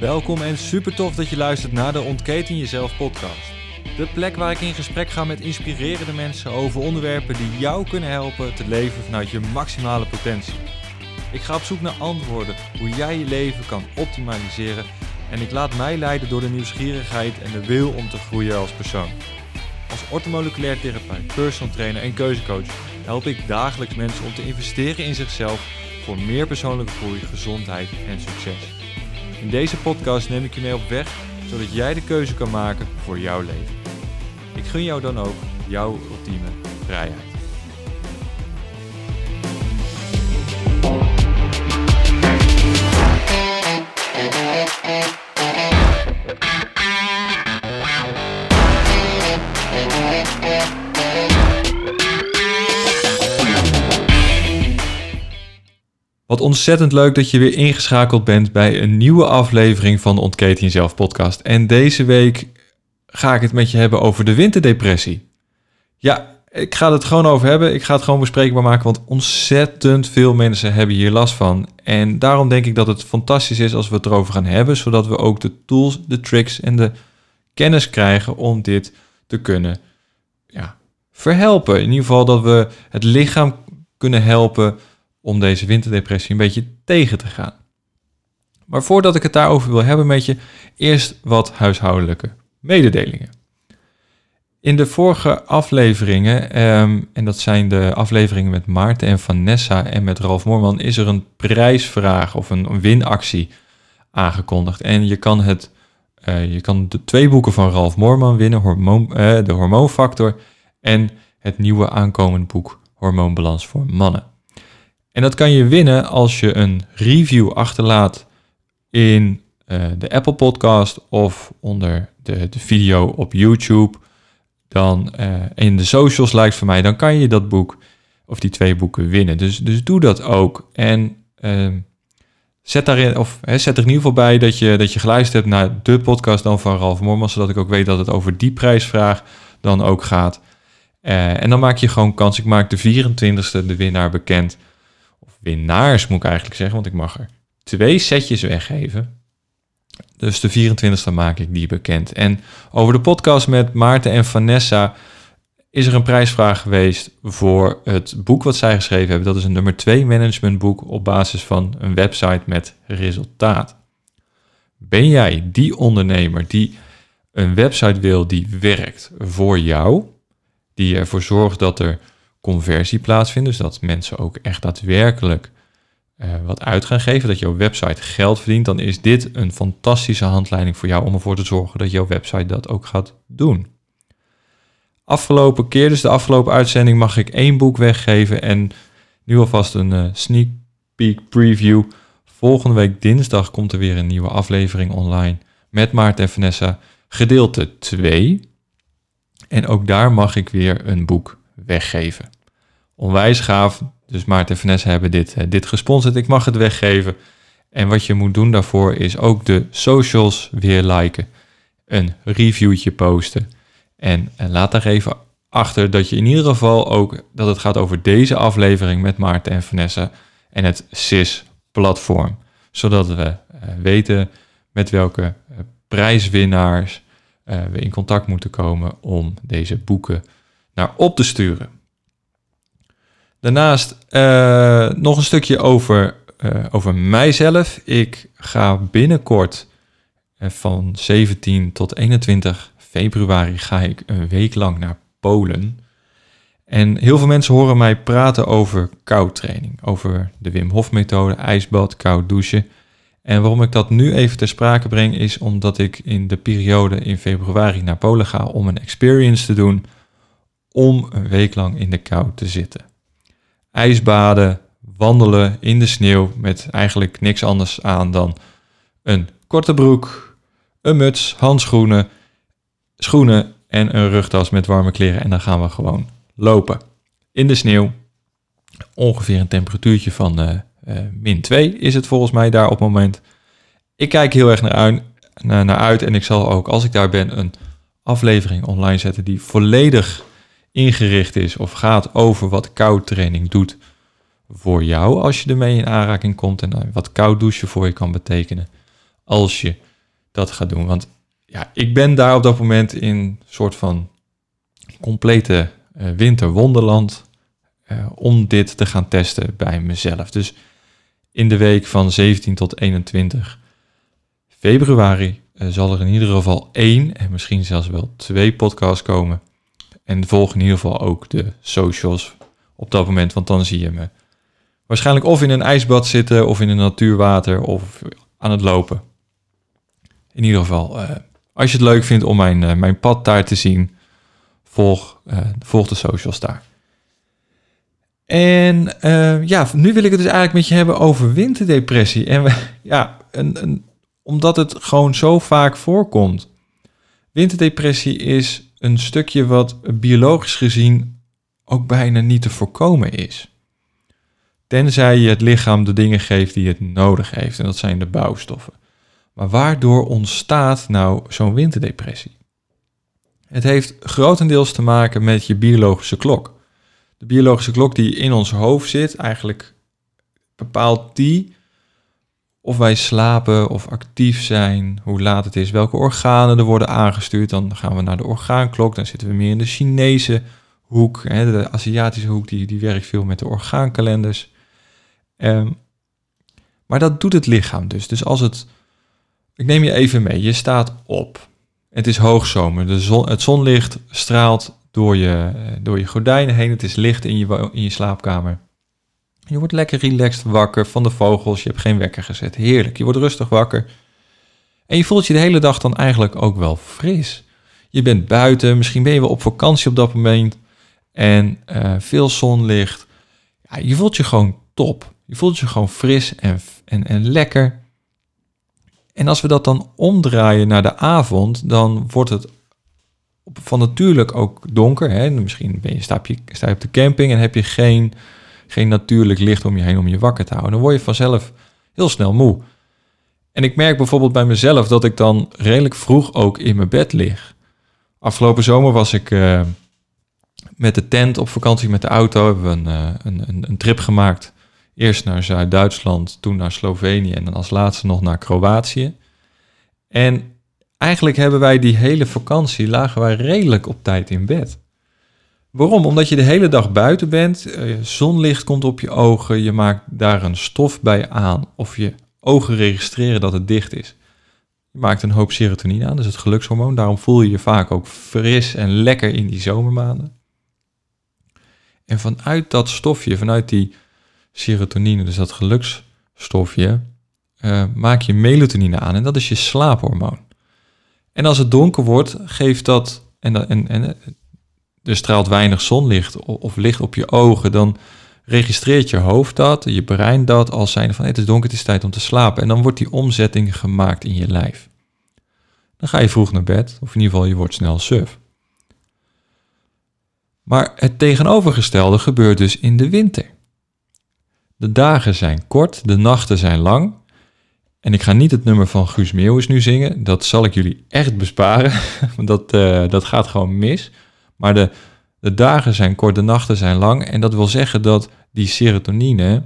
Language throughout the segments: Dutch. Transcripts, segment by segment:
Welkom en super tof dat je luistert naar de Ontketen Jezelf podcast. De plek waar ik in gesprek ga met inspirerende mensen over onderwerpen die jou kunnen helpen te leven vanuit je maximale potentie. Ik ga op zoek naar antwoorden hoe jij je leven kan optimaliseren en ik laat mij leiden door de nieuwsgierigheid en de wil om te groeien als persoon. Als ortomoleculair therapeut, personal trainer en keuzecoach help ik dagelijks mensen om te investeren in zichzelf voor meer persoonlijke groei, gezondheid en succes. In deze podcast neem ik je mee op weg zodat jij de keuze kan maken voor jouw leven. Ik gun jou dan ook jouw ultieme vrijheid. Wat ontzettend leuk dat je weer ingeschakeld bent bij een nieuwe aflevering van de Ontketen Jezelf podcast. En deze week ga ik het met je hebben over de winterdepressie. Ja, ik ga het gewoon over hebben. Ik ga het gewoon bespreekbaar maken, want ontzettend veel mensen hebben hier last van. En daarom denk ik dat het fantastisch is als we het erover gaan hebben, zodat we ook de tools, de tricks en de kennis krijgen om dit te kunnen ja, verhelpen. In ieder geval dat we het lichaam kunnen helpen om deze winterdepressie een beetje tegen te gaan. Maar voordat ik het daarover wil hebben met je, eerst wat huishoudelijke mededelingen. In de vorige afleveringen, ehm, en dat zijn de afleveringen met Maarten en Vanessa en met Ralf Moorman, is er een prijsvraag of een, winactie aangekondigd. En je kan, het, uh, je kan de twee boeken van Ralf Moorman winnen, hormoon, uh, de Hormoonfactor en het nieuwe aankomend boek Hormoonbalans voor Mannen. En dat kan je winnen als je een review achterlaat in uh, de Apple Podcast of onder de, de video op YouTube. Dan uh, in de socials lijkt voor mij, dan kan je dat boek of die twee boeken winnen. Dus, dus doe dat ook. En uh, zet, daarin, of, he, zet er in ieder geval bij dat je, dat je geluisterd hebt naar de podcast dan van Ralf Mormans, zodat ik ook weet dat het over die prijsvraag dan ook gaat. Uh, en dan maak je gewoon kans. Ik maak de 24e de winnaar bekend winnaars, moet ik eigenlijk zeggen, want ik mag er twee setjes weggeven. Dus de 24e maak ik die bekend. En over de podcast met Maarten en Vanessa is er een prijsvraag geweest voor het boek wat zij geschreven hebben. Dat is een nummer 2 managementboek op basis van een website met resultaat. Ben jij die ondernemer die een website wil die werkt voor jou, die ervoor zorgt dat er conversie plaatsvindt. Dus dat mensen ook echt daadwerkelijk uh, wat uit gaan geven, dat jouw website geld verdient, dan is dit een fantastische handleiding voor jou om ervoor te zorgen dat jouw website dat ook gaat doen. Afgelopen keer, dus de afgelopen uitzending, mag ik één boek weggeven en nu alvast een uh, sneak peek preview. Volgende week dinsdag komt er weer een nieuwe aflevering online met Maarten en Vanessa, gedeelte 2. En ook daar mag ik weer een boek weggeven. Onwijs gaaf. Dus Maarten en Vanessa hebben dit, eh, dit gesponsord. Ik mag het weggeven. En wat je moet doen daarvoor is ook de socials weer liken. Een reviewtje posten. En, laat daar even achter dat je in ieder geval ook dat het gaat over deze aflevering met Maarten en Vanessa en het SIS-platform. Zodat we uh, weten met welke uh, prijswinnaars we in contact moeten komen om deze boeken naar op te sturen. Daarnaast uh, nog een stukje over, uh, over mijzelf. Ik ga binnenkort uh, van 17 tot 21 februari ga ik een week lang naar Polen. En heel veel mensen horen mij praten over koudtraining, over de Wim Hof methode, ijsbad, koud douchen. En waarom ik dat nu even ter sprake breng is omdat ik in de periode in februari naar Polen ga om een experience te doen om een week lang in de kou te zitten. Ijsbaden, wandelen in de sneeuw met eigenlijk niks anders aan dan een korte broek, een muts, handschoenen, schoenen en een rugtas met warme kleren. En dan gaan we gewoon lopen in de sneeuw. Ongeveer een temperatuurtje van uh, uh, min 2 is het volgens mij daar op het moment. Ik kijk heel erg naar, uit, naar uit en ik zal ook als ik daar ben een aflevering online zetten die volledig ingericht is of gaat over wat koud training doet voor jou als je ermee in aanraking komt en wat koud douchen voor je kan betekenen als je dat gaat doen. Want ja, ik ben daar op dat moment in een soort van complete uh, winterwonderland uh, om dit te gaan testen bij mezelf. Dus in de week van 17 tot 21 februari uh, zal er in ieder geval één en misschien zelfs wel twee podcasts komen. En volg in ieder geval ook de socials op dat moment, want dan zie je me waarschijnlijk of in een ijsbad zitten of in een natuurwater of aan het lopen. In ieder geval, uh, als je het leuk vindt om mijn, uh, mijn pad daar te zien, volg, uh, volg de socials daar. En ja, nu wil ik het dus eigenlijk met je hebben over winterdepressie. En ja, een, een, omdat het gewoon zo vaak voorkomt. Winterdepressie is een stukje wat biologisch gezien ook bijna niet te voorkomen is. Tenzij je het lichaam de dingen geeft die het nodig heeft. En dat zijn de bouwstoffen. Maar waardoor ontstaat nou zo'n winterdepressie? Het heeft grotendeels te maken met je biologische klok. De biologische klok die in ons hoofd zit, eigenlijk bepaalt die of wij slapen of actief zijn, hoe laat het is, welke organen er worden aangestuurd. Dan gaan we naar de orgaanklok, dan zitten we meer in de Chinese hoek. Hè, de Aziatische hoek die, die werkt veel met de orgaankalenders. Um, maar dat doet het lichaam dus. Dus als het ik neem je even mee. Je staat op. Het is hoogzomer. De zon, het zonlicht straalt door je, door je gordijnen heen. Het is licht in je, in je slaapkamer. Je wordt lekker relaxed wakker van de vogels. Je hebt geen wekker gezet. Heerlijk. Je wordt rustig wakker. En je voelt je de hele dag dan eigenlijk ook wel fris. Je bent buiten. Misschien ben je wel op vakantie op dat moment. En uh, veel zonlicht. Ja, je voelt je gewoon top. Je voelt je gewoon fris en, en, en lekker. En als we dat dan omdraaien naar de avond, dan wordt het van natuurlijk ook donker. Hè? Misschien ben je, sta, sta je op de camping en heb je geen, geen natuurlijk licht om je heen om je wakker te houden. Dan word je vanzelf heel snel moe. En ik merk bijvoorbeeld bij mezelf dat ik dan redelijk vroeg ook in mijn bed lig. Afgelopen zomer was ik uh, met de tent op vakantie met de auto. We een, uh, een, een, een trip gemaakt Eerst naar Zuid-Duitsland, toen naar Slovenië en dan als laatste nog naar Kroatië. En eigenlijk hebben wij die hele vakantie, lagen wij redelijk op tijd in bed. Waarom? Omdat je de hele dag buiten bent, eh, zonlicht komt op je ogen, je maakt daar een stof bij aan of je ogen registreren dat het dicht is. Je maakt een hoop serotonine aan, dus het gelukshormoon. Daarom voel je je vaak ook fris en lekker in die zomermaanden. En vanuit dat stofje, vanuit die serotonine, dus dat geluksstofje, uh, maak je melatonine aan en dat is je slaaphormoon. En als het donker wordt, geeft dat, en, en, en er straalt weinig zonlicht of licht op je ogen, dan registreert je hoofd dat, je brein dat als zijnde van het is donker, het is tijd om te slapen. En dan wordt die omzetting gemaakt in je lijf. Dan ga je vroeg naar bed, of in ieder geval je wordt snel suf. Maar het tegenovergestelde gebeurt dus in de winter. De dagen zijn kort, de nachten zijn lang. En ik ga niet het nummer van Guus Meeuwis nu zingen. Dat zal ik jullie echt besparen. Want dat, uh, dat gaat gewoon mis. Maar de, de dagen zijn kort, de nachten zijn lang. En dat wil zeggen dat die serotonine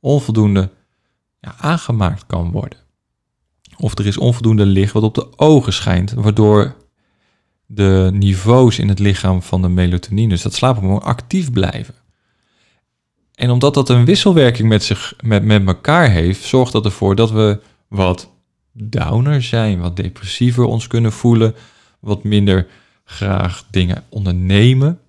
onvoldoende ja, aangemaakt kan worden. Of er is onvoldoende licht wat op de ogen schijnt, waardoor de niveaus in het lichaam van de melatonine, dus dat slaaphormoon, actief blijven. En omdat dat een wisselwerking met, zich, met, met elkaar heeft, zorgt dat ervoor dat we wat downer zijn, wat depressiever ons kunnen voelen, wat minder graag dingen ondernemen.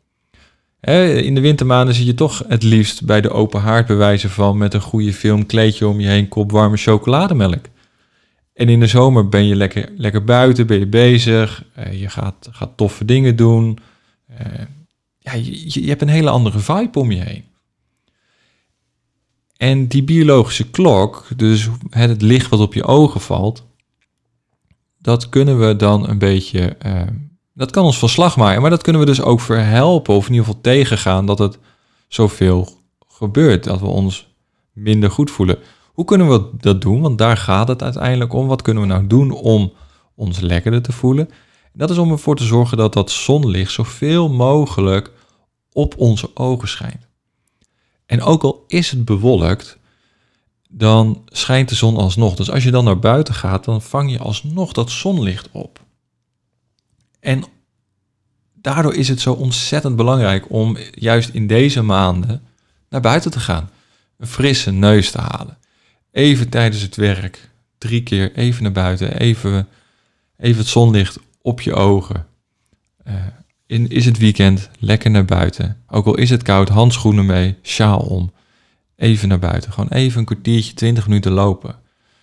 In de wintermaanden zie je toch het liefst bij de open haard bewijzen van met een goede film, kleedje om je heen, kop warme chocolademelk. En in de zomer ben je lekker, lekker buiten, ben je bezig, eh, je gaat, gaat toffe dingen doen. Eh, ja, je, je hebt een hele andere vibe om je heen. En die biologische klok, dus het licht wat op je ogen valt, dat kunnen we dan een beetje, uh, dat kan ons van slag maken, maar dat kunnen we dus ook verhelpen of in ieder geval tegengaan dat het zoveel gebeurt, dat we ons minder goed voelen. Hoe kunnen we dat doen? Want daar gaat het uiteindelijk om. Wat kunnen we nou doen om ons lekkerder te voelen? dat is om ervoor te zorgen dat dat zonlicht zoveel mogelijk op onze ogen schijnt. En ook al is het bewolkt, dan schijnt de zon alsnog. Dus als je dan naar buiten gaat, dan vang je alsnog dat zonlicht op. En daardoor is het zo ontzettend belangrijk om juist in deze maanden naar buiten te gaan. Een frisse neus te halen. Even tijdens het werk, drie keer even naar buiten, even, even het zonlicht op je ogen. Uh, in, is het weekend, lekker naar buiten. Ook al is het koud, handschoenen mee, sjaal om. Even naar buiten. Gewoon even een kwartiertje, twintig minuten lopen.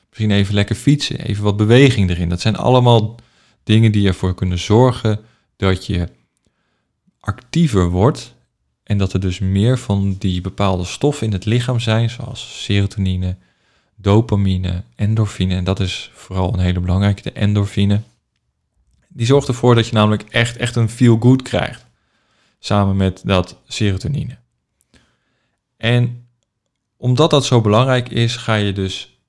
Misschien even lekker fietsen, even wat beweging erin. Dat zijn allemaal dingen die ervoor kunnen zorgen dat je actiever wordt en dat er dus meer van die bepaalde stoffen in het lichaam zijn, zoals serotonine, dopamine, endorfine. En dat is vooral een hele belangrijke, de endorfine. Die zorgt ervoor dat je namelijk echt, echt een feel-good krijgt. Samen met dat serotonine. En omdat dat zo belangrijk is, ga je dus...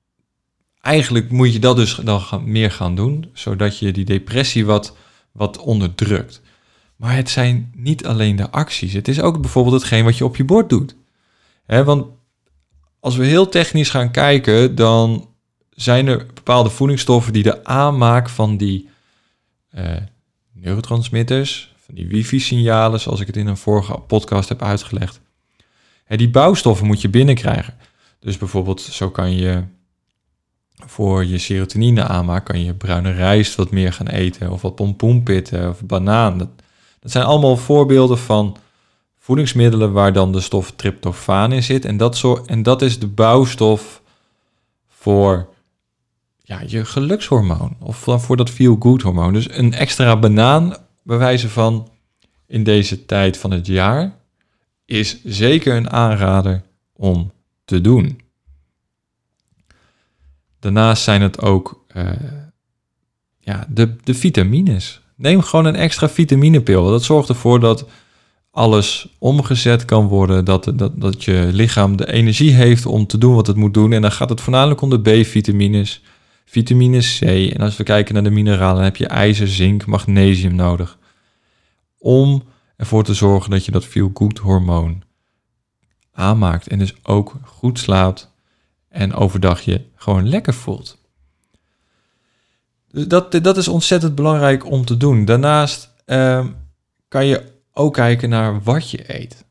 Eigenlijk moet je dat dus dan meer gaan doen, zodat je die depressie wat, wat onderdrukt. Maar het zijn niet alleen de acties. Het is ook bijvoorbeeld hetgeen wat je op je bord doet. want als we heel technisch gaan kijken, dan zijn er bepaalde voedingsstoffen die de aanmaak van die uh, neurotransmitters, van die wifi-signalen, zoals ik het in een vorige podcast heb uitgelegd. Die bouwstoffen moet je binnenkrijgen. Dus bijvoorbeeld, zo kan je voor je serotonine aanmaak, kan je bruine rijst wat meer gaan eten, of wat pompoenpitten, of banaan. Dat, dat zijn allemaal voorbeelden van voedingsmiddelen waar dan de stof tryptofaan in zit. En dat, soort, en dat is de bouwstof voor ja, je gelukshormoon of voor dat feel-good hormoon. Dus een extra banaan, bij wijze van in deze tijd van het jaar, is zeker een aanrader om te doen. Daarnaast zijn het ook uh, ja, de, de vitamines. Neem gewoon een extra vitaminepil. Dat zorgt ervoor dat alles omgezet kan worden. Dat, dat, dat je lichaam de energie heeft om te doen wat het moet doen. En dan gaat het voornamelijk om de B-vitamines, vitamine C. En als we kijken naar de mineralen, dan heb je ijzer, zink, magnesium nodig. Om ervoor te zorgen dat je dat feel-good hormoon aanmaakt. En dus ook goed slaapt en overdag je gewoon lekker voelt. Dus dat, dat is ontzettend belangrijk om te doen. Daarnaast ehm, kan je ook kijken naar wat je eet.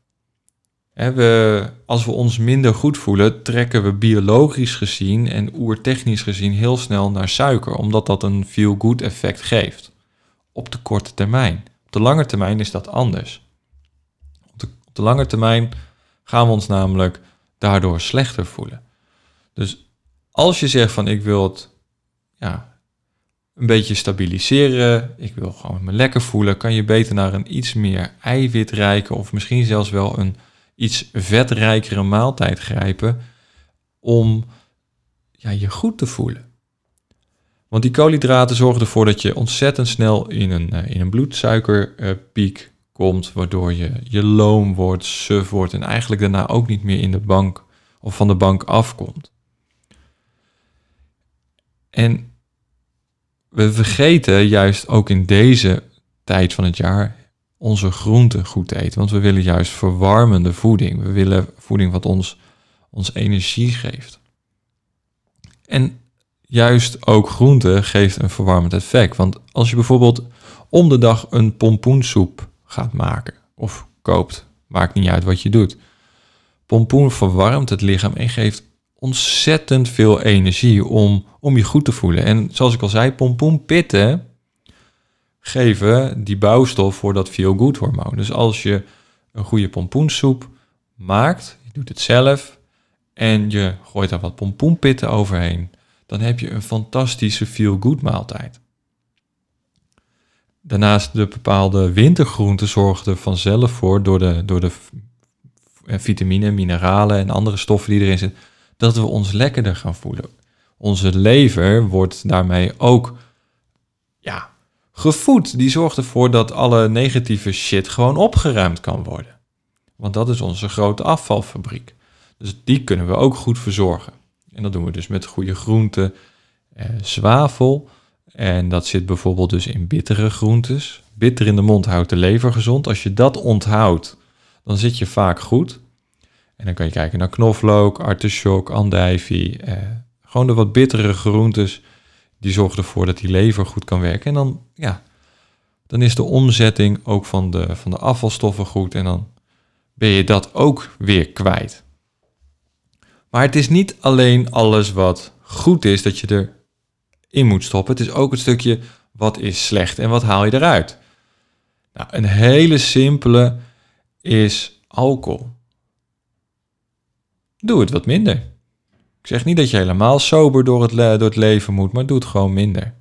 we, als we ons minder goed voelen, trekken we biologisch gezien en oertechnisch gezien heel snel naar suiker, omdat dat een feel-good effect geeft. Op de korte termijn. Op de lange termijn is dat anders. Op de, op de lange termijn gaan we ons namelijk daardoor slechter voelen. Dus als je zegt van ik wil het ja, een beetje stabiliseren, ik wil gewoon me lekker voelen, kan je beter naar een iets meer eiwitrijke of misschien zelfs wel een iets vetrijkere maaltijd grijpen om ja, je goed te voelen. Want die koolhydraten zorgen ervoor dat je ontzettend snel in een, uh, in een bloedsuikerpiek komt, waardoor je, je loom wordt, suf wordt en eigenlijk daarna ook niet meer in de bank of van de bank afkomt. En we vergeten juist ook in deze tijd van het jaar onze groenten goed te eten. Want we willen juist verwarmende voeding. We willen voeding wat ons, ons energie geeft. En juist ook groente geeft een verwarmend effect. Want als je bijvoorbeeld om de dag een pompoensoep gaat maken of koopt, maakt niet uit wat je doet. Pompoen verwarmt het lichaam en geeft ontzettend veel energie om, om je goed te voelen. En zoals ik al zei, pompoenpitten geven die bouwstof voor dat feel-good hormoon. Dus als je een goede pompoensoep maakt, je doet het zelf en je gooit daar wat pompoenpitten overheen, dan heb je een fantastische feel-good maaltijd. Daarnaast de bepaalde wintergroenten zorgen er vanzelf voor door de, door de vitamine, mineralen en andere stoffen die erin zitten, dat we ons lekkerder gaan voelen. Onze lever wordt daarmee ook ja, gevoed. Die zorgt ervoor dat alle negatieve shit gewoon opgeruimd kan worden. Want dat is onze grote afvalfabriek. Dus die kunnen we ook goed verzorgen. En dat doen we dus met goede groenten, eh, zwavel. En dat zit bijvoorbeeld dus in bittere groentes. Bitter in de mond houdt de lever gezond. Als je dat onthoudt, dan zit je vaak goed. En dan kan je kijken naar knoflook, artichok, andijvie. Eh, gewoon de wat bittere groentes. Die zorgen ervoor dat die lever goed kan werken. En dan, ja, dan is de omzetting ook van de, van de afvalstoffen goed. En dan ben je dat ook weer kwijt. Maar het is niet alleen alles wat goed is dat je erin moet stoppen. Het is ook het stukje wat is slecht en wat haal je eruit. Nou, een hele simpele is alcohol. Doe het wat minder. Ik zeg niet dat je helemaal sober door het, door het leven moet, maar doe het gewoon minder.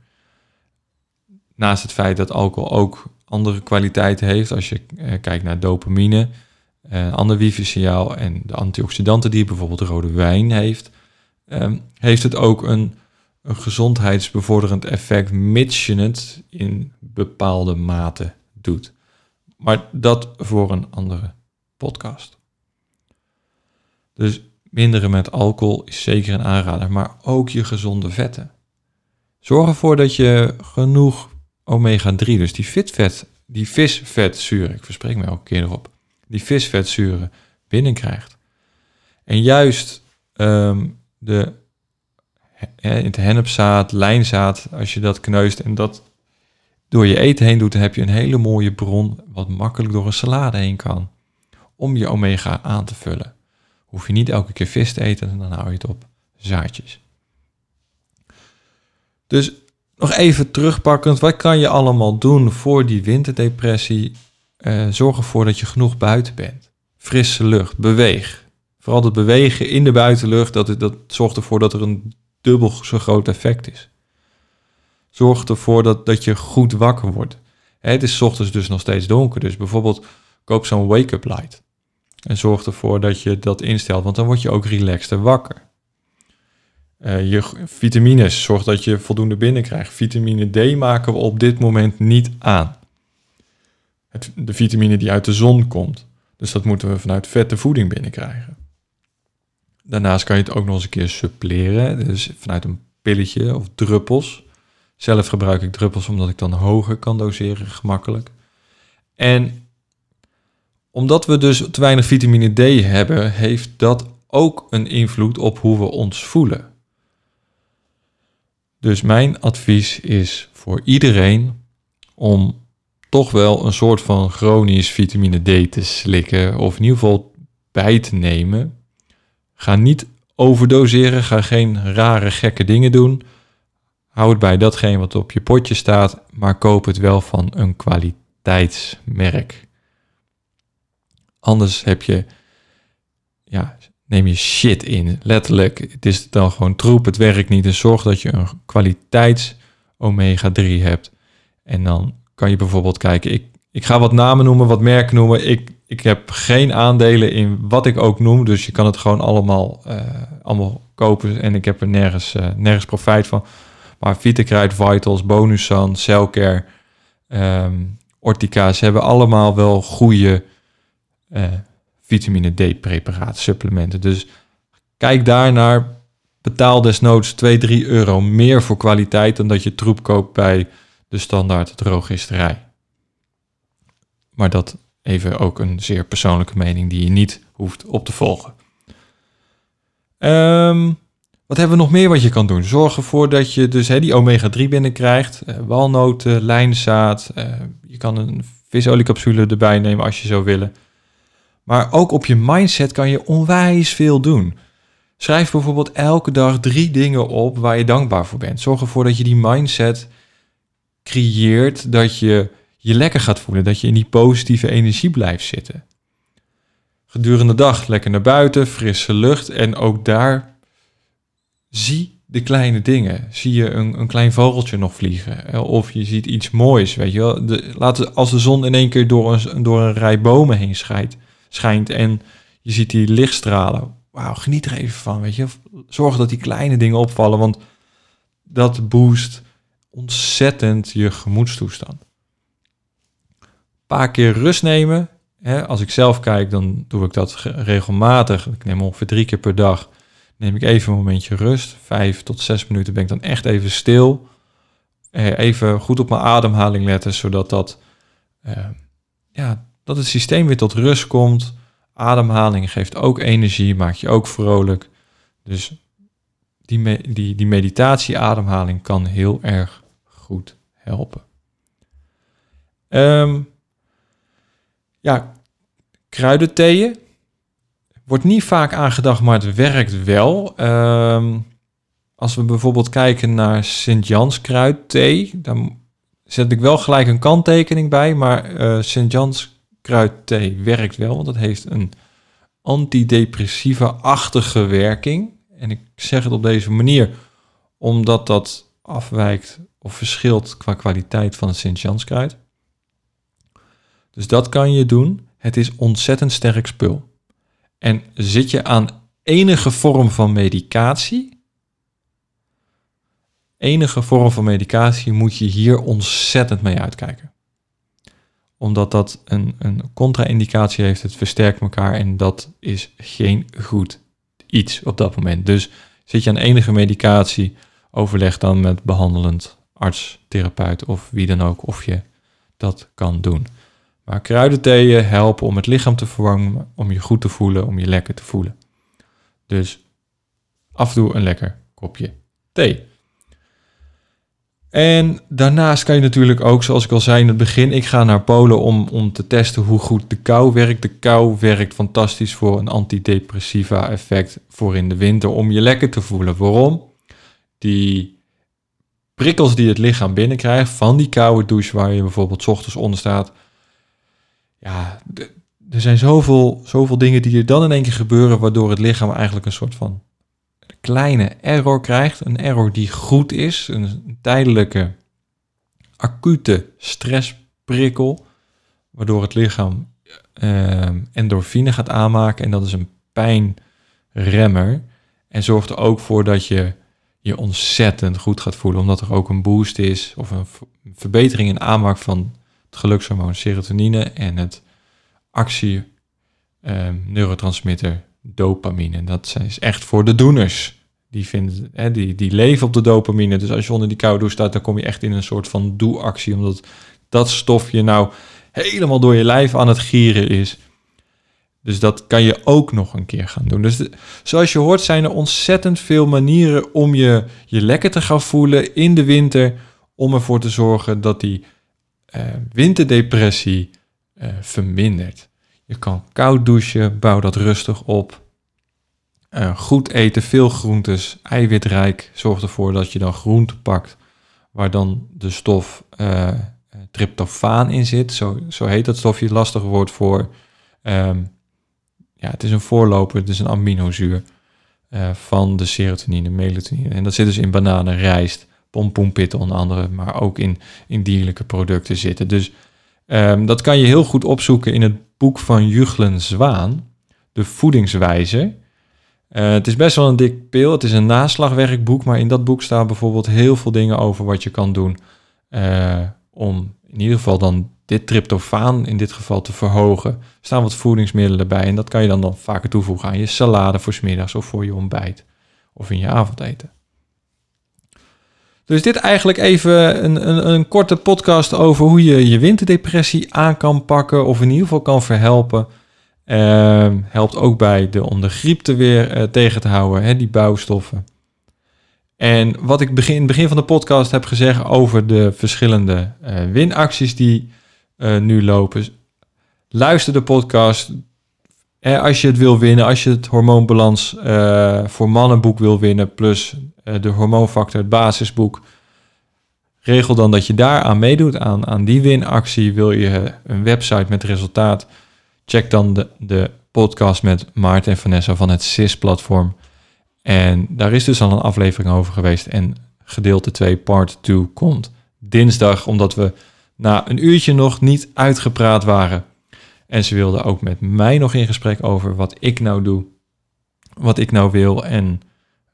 Naast het feit dat alcohol ook andere kwaliteiten heeft, als je eh, kijkt naar dopamine, uh, ander wifi-signaal en de antioxidanten die bijvoorbeeld rode wijn heeft, ehm, heeft het ook een, een gezondheidsbevorderend effect, mits je het in bepaalde mate doet. Maar dat voor een andere podcast. Dus minderen met alcohol is zeker een aanrader, maar ook je gezonde vetten. Zorg ervoor dat je genoeg omega-3, dus die fitvet, die visvetzuren, ik verspreek me elke keer erop, die visvetzuren binnenkrijgt. En juist um, de, het hennepzaad, lijnzaad, als je dat kneust en dat door je eten heen doet, dan heb je een hele mooie bron wat makkelijk door een salade heen kan. Om je omega aan te vullen. Hoef je niet elke keer vis te eten en dan hou je het op zaadjes. Dus nog even terugpakkend, wat kan je allemaal doen voor die winterdepressie? Uh, zorg ervoor dat je genoeg buiten bent. Frisse lucht, beweeg. Vooral het bewegen in de buitenlucht, dat, dat zorgt ervoor dat er een dubbel zo groot effect is. Zorg ervoor dat, dat je goed wakker wordt. Het is ochtends dus nog steeds donker, dus bijvoorbeeld koop zo'n wake-up light. En zorg ervoor dat je dat instelt, want dan word je ook relaxter wakker. Uh, je vitamines, zorg dat je voldoende binnenkrijgt. Vitamine D maken we op dit moment niet aan. Het, de vitamine die uit de zon komt. Dus dat moeten we vanuit vette voeding binnenkrijgen. Daarnaast kan je het ook nog eens een keer suppleren. Dus vanuit een pilletje of druppels. Zelf gebruik ik druppels omdat ik dan hoger kan doseren, gemakkelijk. En omdat we dus te weinig vitamine D hebben, heeft dat ook een invloed op hoe we ons voelen. Dus mijn advies is voor iedereen om toch wel een soort van chronisch vitamine D te slikken of in ieder geval bij te nemen. Ga niet overdoseren, ga geen rare gekke dingen doen. Hou het bij datgene wat op je potje staat, maar koop het wel van een kwaliteitsmerk. Anders heb je, ja, neem je shit in. Letterlijk, het is dan gewoon troep, het werkt niet. Dus zorg dat je een kwaliteits omega-3 hebt. En dan kan je bijvoorbeeld kijken, ik, ik ga wat namen noemen, wat merken noemen. Ik, ik heb geen aandelen in wat ik ook noem, dus je kan het gewoon allemaal, uh, allemaal kopen. En ik heb er nergens, uh, nergens profijt van. Maar Vitakruid, Vitals, Bonusan, Cellcare, um, Ortica, ze hebben allemaal wel goede uh, vitamine D-preparaten, supplementen. Dus kijk daar naar. Betaal desnoods 2, 3 euro meer voor kwaliteit dan dat je troep koopt bij de standaard drogisterij. Maar dat even ook een zeer persoonlijke mening die je niet hoeft op te volgen. Um, wat hebben we nog meer wat je kan doen? Zorg ervoor dat je dus die omega-3 binnenkrijgt. Uh, walnoten, lijnzaad. Uh, je kan een visoliecapsule erbij nemen als je zou willen. Maar ook op je mindset kan je onwijs veel doen. Schrijf bijvoorbeeld elke dag drie dingen op waar je dankbaar voor bent. Zorg ervoor dat je die mindset creëert, dat je je lekker gaat voelen, dat je in die positieve energie blijft zitten. Gedurende de dag lekker naar buiten, frisse lucht en ook daar zie de kleine dingen. Zie je een, een klein vogeltje nog vliegen of je ziet iets moois, weet je wel. De, als de zon in één keer door een, door een rij bomen heen schijnt, schijnt en je ziet die lichtstralen. Wauw, geniet er even van, weet je. Zorg dat die kleine dingen opvallen, want dat boost ontzettend je gemoedstoestand. Een paar keer rust nemen. Hè, als ik zelf kijk, dan doe ik dat regelmatig. Ik neem ongeveer drie keer per dag. Neem ik even een momentje rust. Vijf tot zes minuten ben ik dan echt even stil. eh, even goed op mijn ademhaling letten, zodat dat, eh, ja, dat het systeem weer tot rust komt. Ademhaling geeft ook energie, maakt je ook vrolijk. Dus die, die, die meditatie-ademhaling kan heel erg goed helpen. Um, ja, kruidentheeën. Wordt niet vaak aangedacht, maar het werkt wel. Um, als we bijvoorbeeld kijken naar Sint-Jans kruidthee, dan zet ik wel gelijk een kanttekening bij, maar uh, Sint-Jans kruidthee werkt wel, want het heeft een antidepressieve-achtige werking. En ik zeg het op deze manier omdat dat afwijkt of verschilt qua kwaliteit van het Sint-Jans kruid. Dus dat kan je doen. Het is ontzettend sterk spul. En zit je aan enige vorm van medicatie, enige vorm van medicatie moet je hier ontzettend mee uitkijken. Omdat dat een, een contra-indicatie heeft, het versterkt elkaar en dat is geen goed iets op dat moment. Dus zit je aan enige medicatie, overleg dan met behandelend arts, therapeut of wie dan ook of je dat kan doen. Maar kruidentheeën helpen om het lichaam te verwarmen, om je goed te voelen, om je lekker te voelen. Dus af een lekker kopje thee. En daarnaast kan je natuurlijk ook, zoals ik al zei in het begin, ik ga naar Polen om, om te testen hoe goed de kou werkt. De kou werkt fantastisch voor een antidepressiva effect voor in de winter, om je lekker te voelen. Waarom? Die prikkels die het lichaam binnenkrijgt van die koude douche waar je bijvoorbeeld ochtends onder staat. Ja, er zijn zoveel, zoveel dingen die er dan in één keer gebeuren, waardoor het lichaam eigenlijk een soort van kleine error krijgt. Een error die goed is, een tijdelijke acute stressprikkel, waardoor het lichaam uh, endorfine gaat aanmaken. En dat is een pijnremmer. En zorgt er ook voor dat je je ontzettend goed gaat voelen, omdat er ook een boost is of een verbetering in aanmaak van het gelukshormoon serotonine en het actie ehm, neurotransmitter dopamine. Dat is echt voor de doeners. Die, vinden, hè, die, die leven op de dopamine. Dus als je onder die koude douche staat, dan kom je echt in een soort van doe-actie. Omdat dat stofje nou helemaal door je lijf aan het gieren is. Dus dat kan je ook nog een keer gaan doen. Dus zoals je hoort zijn er ontzettend veel manieren om je, je lekker te gaan voelen in de winter. Om ervoor te zorgen dat die uh, winterdepressie uh, vermindert. Je kan koud douchen, bouw dat rustig op. Uh, goed eten, veel groentes, eiwitrijk. Zorg ervoor dat je dan groente pakt waar dan de stof uh, tryptofaan in zit. Zo, zo heet dat stofje, lastig woord voor. Um, ja, het is een voorloper, het is een aminozuur uh, van de serotonine, melatonine. En dat zit dus in bananen, rijst, pompoenpitten onder andere, maar ook in, in dierlijke producten zitten. Dus um, dat kan je heel goed opzoeken in het boek van Juglen Zwaan, De Voedingswijzer. Uh, het is best wel een dik pil. Het is een naslagwerkboek, maar in dat boek staan bijvoorbeeld heel veel dingen over wat je kan doen uh, om in ieder geval dan dit tryptofaan in dit geval te verhogen. Er staan wat voedingsmiddelen bij en dat kan je dan, dan vaker toevoegen aan je salade voor smiddags of voor je ontbijt of in je avondeten. Dus dit eigenlijk even een, een, een korte podcast over hoe je je winterdepressie aan kan pakken of in ieder geval kan verhelpen. Uh, helpt ook bij de om griepte weer uh, tegen te houden, hè, die bouwstoffen. En wat ik begin, in het begin van de podcast heb gezegd over de verschillende uh, winacties die uh, nu lopen. Luister de podcast. Als je het wil winnen, als je het hormoonbalans voor mannenboek wil winnen, plus de hormoonfactor, het basisboek. Regel dan dat je daar aan meedoet, aan, aan die winactie. Wil je een website met resultaat? Check dan de, de podcast met Maarten en Vanessa van het CIS-platform. En daar is dus al een aflevering over geweest. En gedeelte 2, part 2, komt dinsdag, omdat we na een uurtje nog niet uitgepraat waren. En ze wilden ook met mij nog in gesprek over wat ik nou doe, wat ik nou wil en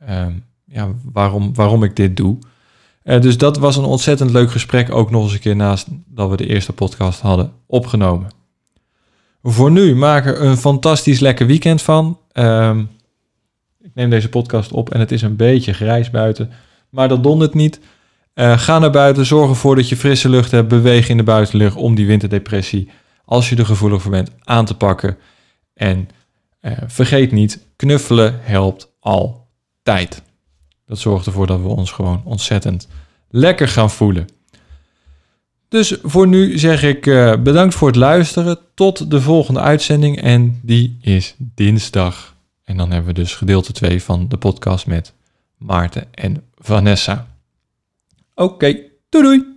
uh, ja, waarom, waarom ik dit doe. Uh, dus dat was een ontzettend leuk gesprek, ook nog eens een keer naast dat we de eerste podcast hadden opgenomen. Voor nu maak er een fantastisch lekker weekend van. Uh, ik neem deze podcast op en het is een beetje grijs buiten, maar dat dondert niet. Uh, ga naar buiten, zorg ervoor dat je frisse lucht hebt. Beweeg in de buitenlucht om die winterdepressie, als je er gevoelig voor bent, aan te pakken. En uh, vergeet niet, knuffelen helpt altijd. Dat zorgt ervoor dat we ons gewoon ontzettend lekker gaan voelen. Dus voor nu zeg ik uh, bedankt voor het luisteren. Tot de volgende uitzending. En die is dinsdag. En dan hebben we dus gedeelte 2 van de podcast met Maarten en Vanessa. Oké, doei doei!